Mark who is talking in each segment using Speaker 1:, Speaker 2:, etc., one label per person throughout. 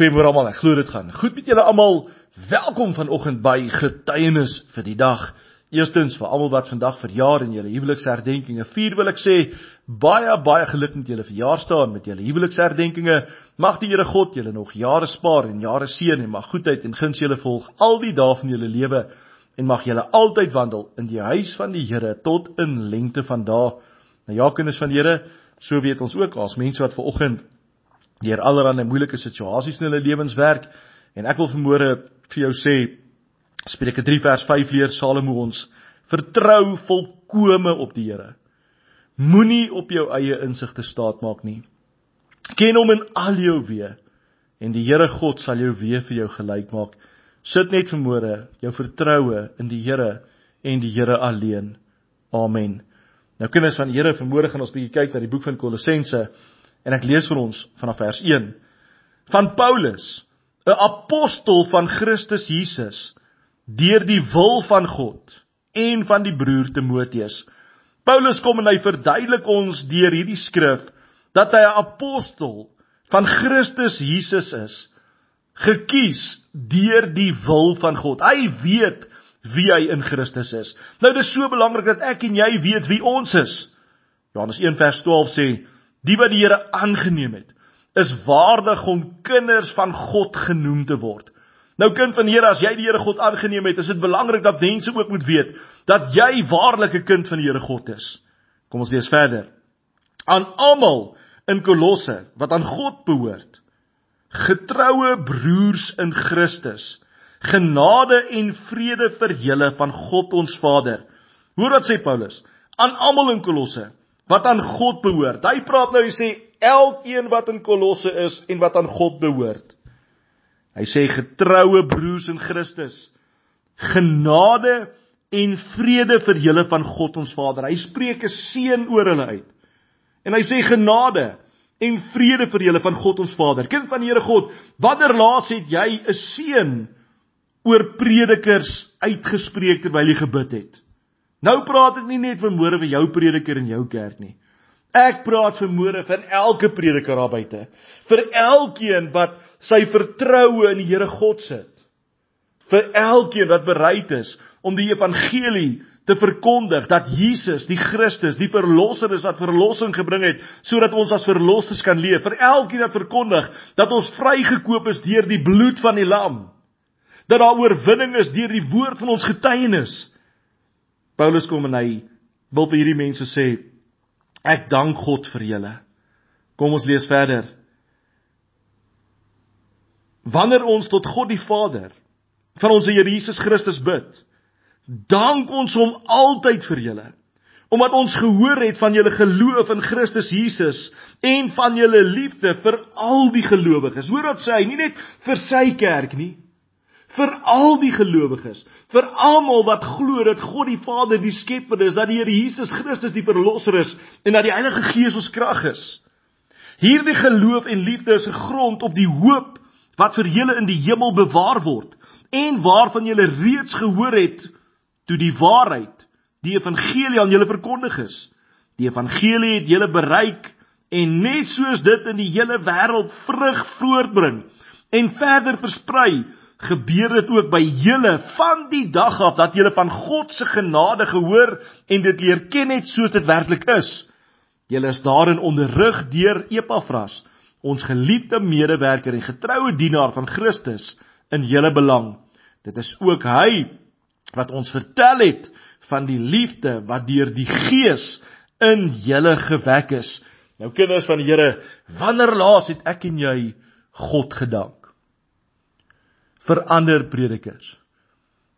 Speaker 1: Goeiemôre almal. Ek glo dit gaan goed met julle almal. Welkom vanoggend by getuienis vir die dag. Eerstens vir almal wat vandag verjaar en julle huweliksherdenkinge vier, wil ek sê baie baie geluk met julle verjaarsdag en met julle huweliksherdenkinge. Mag die Here God julle nog jare spaar en jare seën en mag goedheid en guns julle volg al die dae van julle lewe en mag julle altyd wandel in die huis van die Here tot in lengte van dae. Nou ja, kinders van die Here, so weet ons ook as mense wat ver oggend deur allerlei moeilike situasies in hulle lewens werk. En ek wil vanmôre vir jou sê Spreuke 3 vers 5 leer Salomo ons vertrou volkome op die Here. Moenie op jou eie insig te staat maak nie. Ken hom in al jou weë en die Here God sal jou weë vir jou gelyk maak. Sit net vanmôre jou vertroue in die Here en die Here alleen. Amen. Nou kinders van die Here vanmôre gaan ons bietjie kyk na die boek van Kolossense En ek lees vir ons vanaf vers 1 van Paulus, 'n apostel van Christus Jesus, deur die wil van God en van die broer Timoteus. Paulus kom en hy verduidelik ons deur hierdie skrif dat hy 'n apostel van Christus Jesus is, gekies deur die wil van God. Hy weet wie hy in Christus is. Nou dis so belangrik dat ek en jy weet wie ons is. Johannes 1 vers 12 sê Die wat die Here aangeneem het, is waardig om kinders van God genoem te word. Nou kind van die Here, as jy die Here God aangeneem het, is dit belangrik dat mense ook moet weet dat jy waarlik 'n kind van die Here God is. Kom ons lees verder. Aan almal in Kolosse wat aan God behoort, getroue broers in Christus, genade en vrede vir julle van God ons Vader. Hoor wat sê Paulus? Aan almal in Kolosse wat aan God behoort. Hy praat nou hy sê elkeen wat in Kolosse is en wat aan God behoort. Hy sê getroue broers in Christus, genade en vrede vir julle van God ons Vader. Hy spreek 'n seën oor hulle uit. En hy sê genade en vrede vir julle van God ons Vader. Kind van die Here God, wanneer laas het jy 'n seën oor predikers uitgespreek terwyl jy gebid het? Nou praat ek nie net van môre vir jou prediker in jou kerk nie. Ek praat vir môre vir elke prediker daar buite. Vir elkeen wat sy vertroue in die Here God sit. Vir elkeen wat bereid is om die evangelie te verkondig dat Jesus, die Christus, die verlosser is wat verlossing gebring het sodat ons as verlossers kan leef. Vir elkeen wat verkondig dat ons vrygekoop is deur die bloed van die lam. Dat daar oorwinning is deur die woord van ons getuienis. Paulus kom en hy wil vir hierdie mense sê ek dank God vir julle. Kom ons lees verder. Wanneer ons tot God die Vader van ons Here Jesus Christus bid, dank ons hom altyd vir julle omdat ons gehoor het van julle geloof in Christus Jesus en van julle liefde vir al die gelowiges. Hoor wat sê hy, nie net vir sy kerk nie, vir al die gelowiges, vir almal wat glo dat God die Vader die Skepper is, dat die Here Jesus Christus die verlosser is en dat die Heilige Gees ons krag is. Hierdie geloof en liefde is gegrond op die hoop wat vir julle in die hemel bewaar word en waarvan julle reeds gehoor het toe die waarheid, die evangelie aan julle verkondig is. Die evangelie het julle bereik en net soos dit in die hele wêreld vrug voortbring en verder versprei gebeur dit ook by julle van die dag af dat julle van God se genade gehoor en dit leer ken het soos dit werklik is. Julle is daarin onderrig deur Epafras, ons geliefde medewerker en getroue dienaar van Christus in julle belang. Dit is ook hy wat ons vertel het van die liefde wat deur die Gees in julle gewek is. Nou kinders van die Here, wanneer laas het ek en jy God gedank? Vir ander predikers,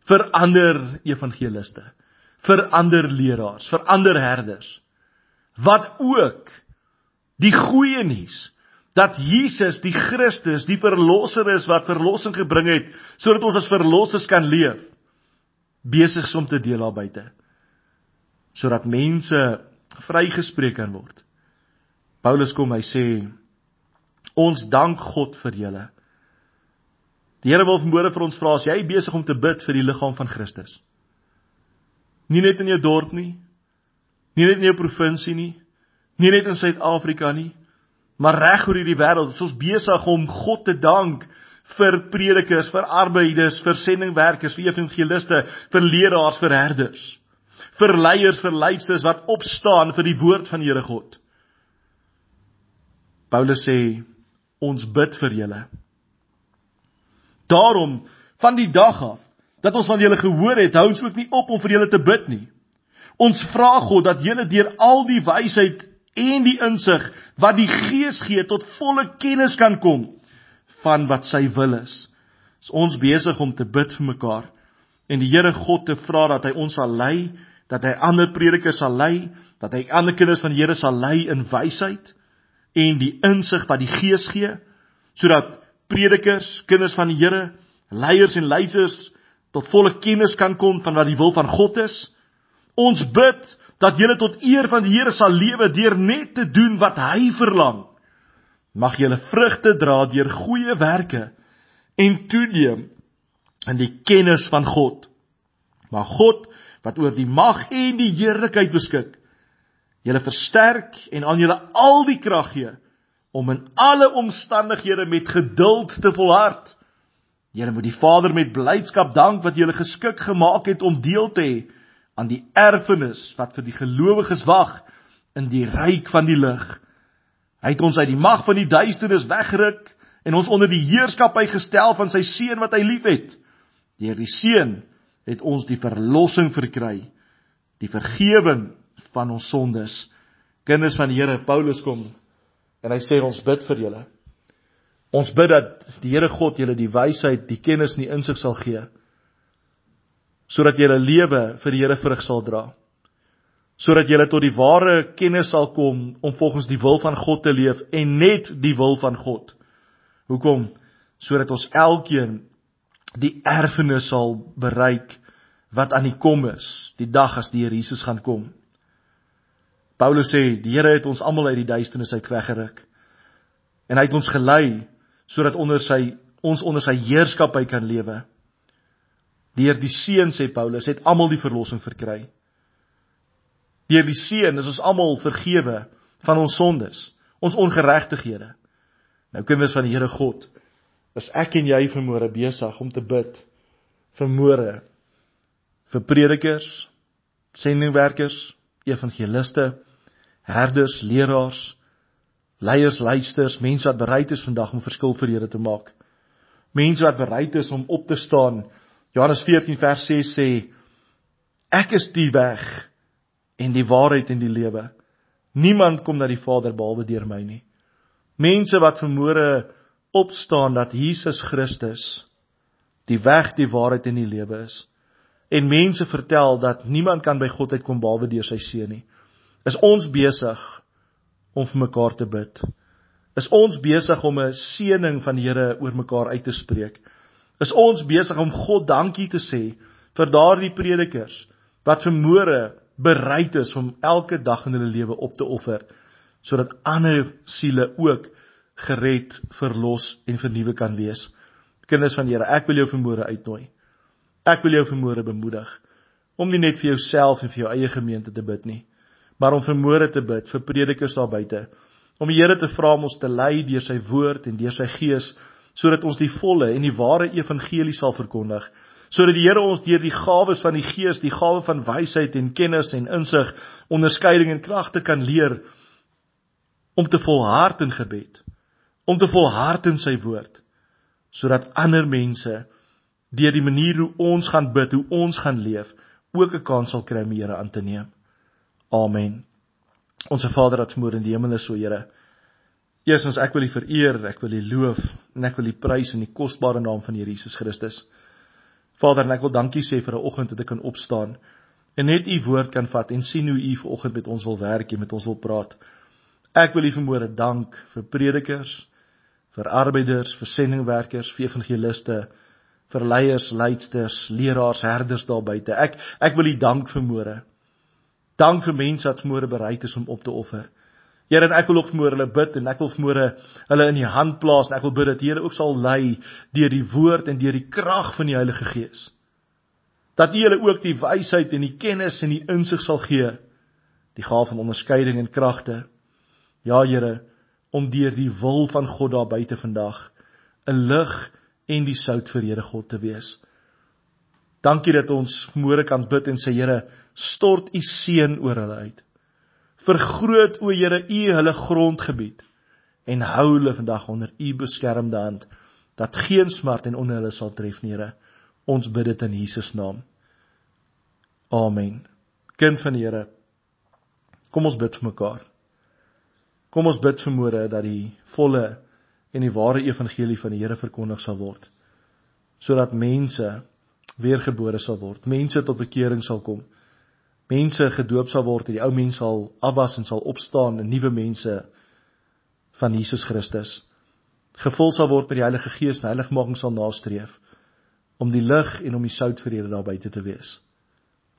Speaker 1: vir ander evangeliste, vir ander leraars, vir ander herders. Wat ook die goeie nuus dat Jesus die Christus, die verlosser is wat verlossing gebring het sodat ons as verlossers kan leef besig om te deel daar buite. Sodat mense vrygespreek kan word. Paulus kom hy sê ons dank God vir julle Die Here wil vanmôre vir ons vra as jy besig om te bid vir die liggaam van Christus. Nie net in jou dorp nie, nie net in jou provinsie nie, nie net in Suid-Afrika nie, maar reg oor hierdie wêreld. Ons is besig om God te dank vir predikers, vir arbeiders, vir sendingwerkers, vir evangeliste, vir leraars, vir herders, vir leiers, vir leidsters wat opstaan vir die woord van die Here God. Paulus sê ons bid vir julle. Daarom van die dag af dat ons van julle gehoor het, hou ons ook nie op om vir julle te bid nie. Ons vra God dat julle deur al die wysheid en die insig wat die Gees gee tot volle kennis kan kom van wat sy wil is. Is ons besig om te bid vir mekaar en die Here God te vra dat hy ons sal lei, dat hy ander predikers sal lei, dat hy ander kinders van die Here sal lei in wysheid en die insig wat die Gees gee sodat predikers, kinders van die Here, leiers en leiders tot volle kennis kan kom van wat die wil van God is. Ons bid dat julle tot eer van die Here sal lewe deur net te doen wat hy verlang. Mag julle vrugte dra deur goeie werke en toeneem in die kennis van God. Mag God wat oor die mag en die heerlikheid beskik, julle versterk en aan julle al die krag gee om in alle omstandighede met geduld te volhard. Julle moet die Vader met blydskap dank wat julle geskik gemaak het om deel te hê aan die erfenis wat vir die gelowiges wag in die ryk van die lig. Hy het ons uit die mag van die duisternis weggeruk en ons onder die heerskappy gestel van sy seun wat hy liefhet. Deur die seun het ons die verlossing verkry, die vergifnis van ons sondes. Kinders van die Here Paulus kom en hy sê ons bid vir julle. Ons bid dat die Here God julle die wysheid, die kennis en die insig sal gee sodat julle lewe vir die Here vrug sal dra. Sodat julle tot die ware kennis sal kom om volgens die wil van God te leef en net die wil van God. Hoekom? Sodat ons elkeen die erfenis sal bereik wat aan die kom is, die dag as die Here Jesus gaan kom. Paulus sê die Here het ons almal uit die duisternis uit weggeruk en hy het ons gelei sodat onder sy ons onder sy heerskappy kan lewe. Deur die seun sê Paulus het almal die verlossing verkry. Deur die seun is ons almal vergewe van ons sondes, ons ongeregtighede. Nou kinders van die Here God, is ek en jy vermoere besig om te bid vir môre vir predikers, sendingwerkers, evangeliste, herders, leraars, leiers, luisters, mense wat bereid is vandag om verskil vir Here te maak. Mense wat bereid is om op te staan Johannes 14 vers 6 sê ek is die weg en die waarheid en die lewe. Niemand kom na die Vader behalwe deur my nie. Mense wat vermoere opstaan dat Jesus Christus die weg, die waarheid en die lewe is. En mense vertel dat niemand kan by God uitkom behalwe deur sy seun nie. Is ons besig om vir mekaar te bid? Is ons besig om 'n seëning van die Here oor mekaar uit te spreek? is ons besig om God dankie te sê vir daardie predikers wat vermoere bereid is om elke dag in hulle lewe op te offer sodat ander siele ook gered, verlos en vernuwe kan wees. Kinders van die Here, ek wil jou vermoere uitnooi. Ek wil jou vermoere bemoedig om nie net vir jouself en vir jou eie gemeente te bid nie, maar om vermoere te bid vir predikers daar buite, om die Here te vra om ons te lei deur sy woord en deur sy gees sodat ons die volle en die ware evangelie sal verkondig sodat die Here ons deur die gawes van die Gees, die gawe van wysheid en kennis en insig, onderskeiding en kragte kan leer om te volhard in gebed, om te volhard in sy woord, sodat ander mense deur die manier hoe ons gaan bid, hoe ons gaan leef, ook 'n kans sal kry om die Here aan te neem. Amen. Onse Vader wat vermoor in die hemel is, so Here, Jesus, ek wil U vereer, ek wil U loof en ek wil U prys in die kosbare naam van Here Jesus Christus. Vader, ek wil dankie sê vir 'n oggend dat ek kan opstaan en net U woord kan vat en sien hoe U vanoggend met ons wil werk en met ons wil praat. Ek wil U vermoere dank vir predikers, vir arbeiders, vir sendingwerkers, vir evangeliste, vir leiers, leidsters, leraars, herders daar buite. Ek ek wil U dank vermoere. Dank vir mense wat vermoere bereid is om op te offer. Here en ek wil ook vermoor hulle bid en ek wil vermoor hulle in die hand plaas en ek wil bid dat Here ook sal lei deur die woord en deur die krag van die Heilige Gees. Dat U hulle ook die wysheid en die kennis en die insig sal gee, die gawe van onderskeiding en kragte. Ja Here, om deur die wil van God daar buite vandag 'n lig en die sout vir Here God te wees. Dankie dat ons môre kan bid en sê Here, stort u seën oor hulle uit. Vergroot o Here u hulle grondgebied en hou hulle vandag onder u beskermde hand dat geen smart en onder hulle sal tref nie, Here. Ons bid dit in Jesus naam. Amen. Kind van die Here, kom ons bid vir mekaar. Kom ons bid vir môre dat die volle en die ware evangelie van die Here verkondig sal word sodat mense weergebore sal word, mense tot bekering sal kom. Mense gedoop sal word en die ou mens sal afwas en sal opstaan en nuwe mense van Jesus Christus gevul sal word met die Heilige Gees en heiligmaking sal nastreef om die lig en om die sout vir julle daar buite te wees.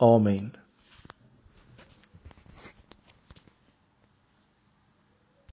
Speaker 1: Amen.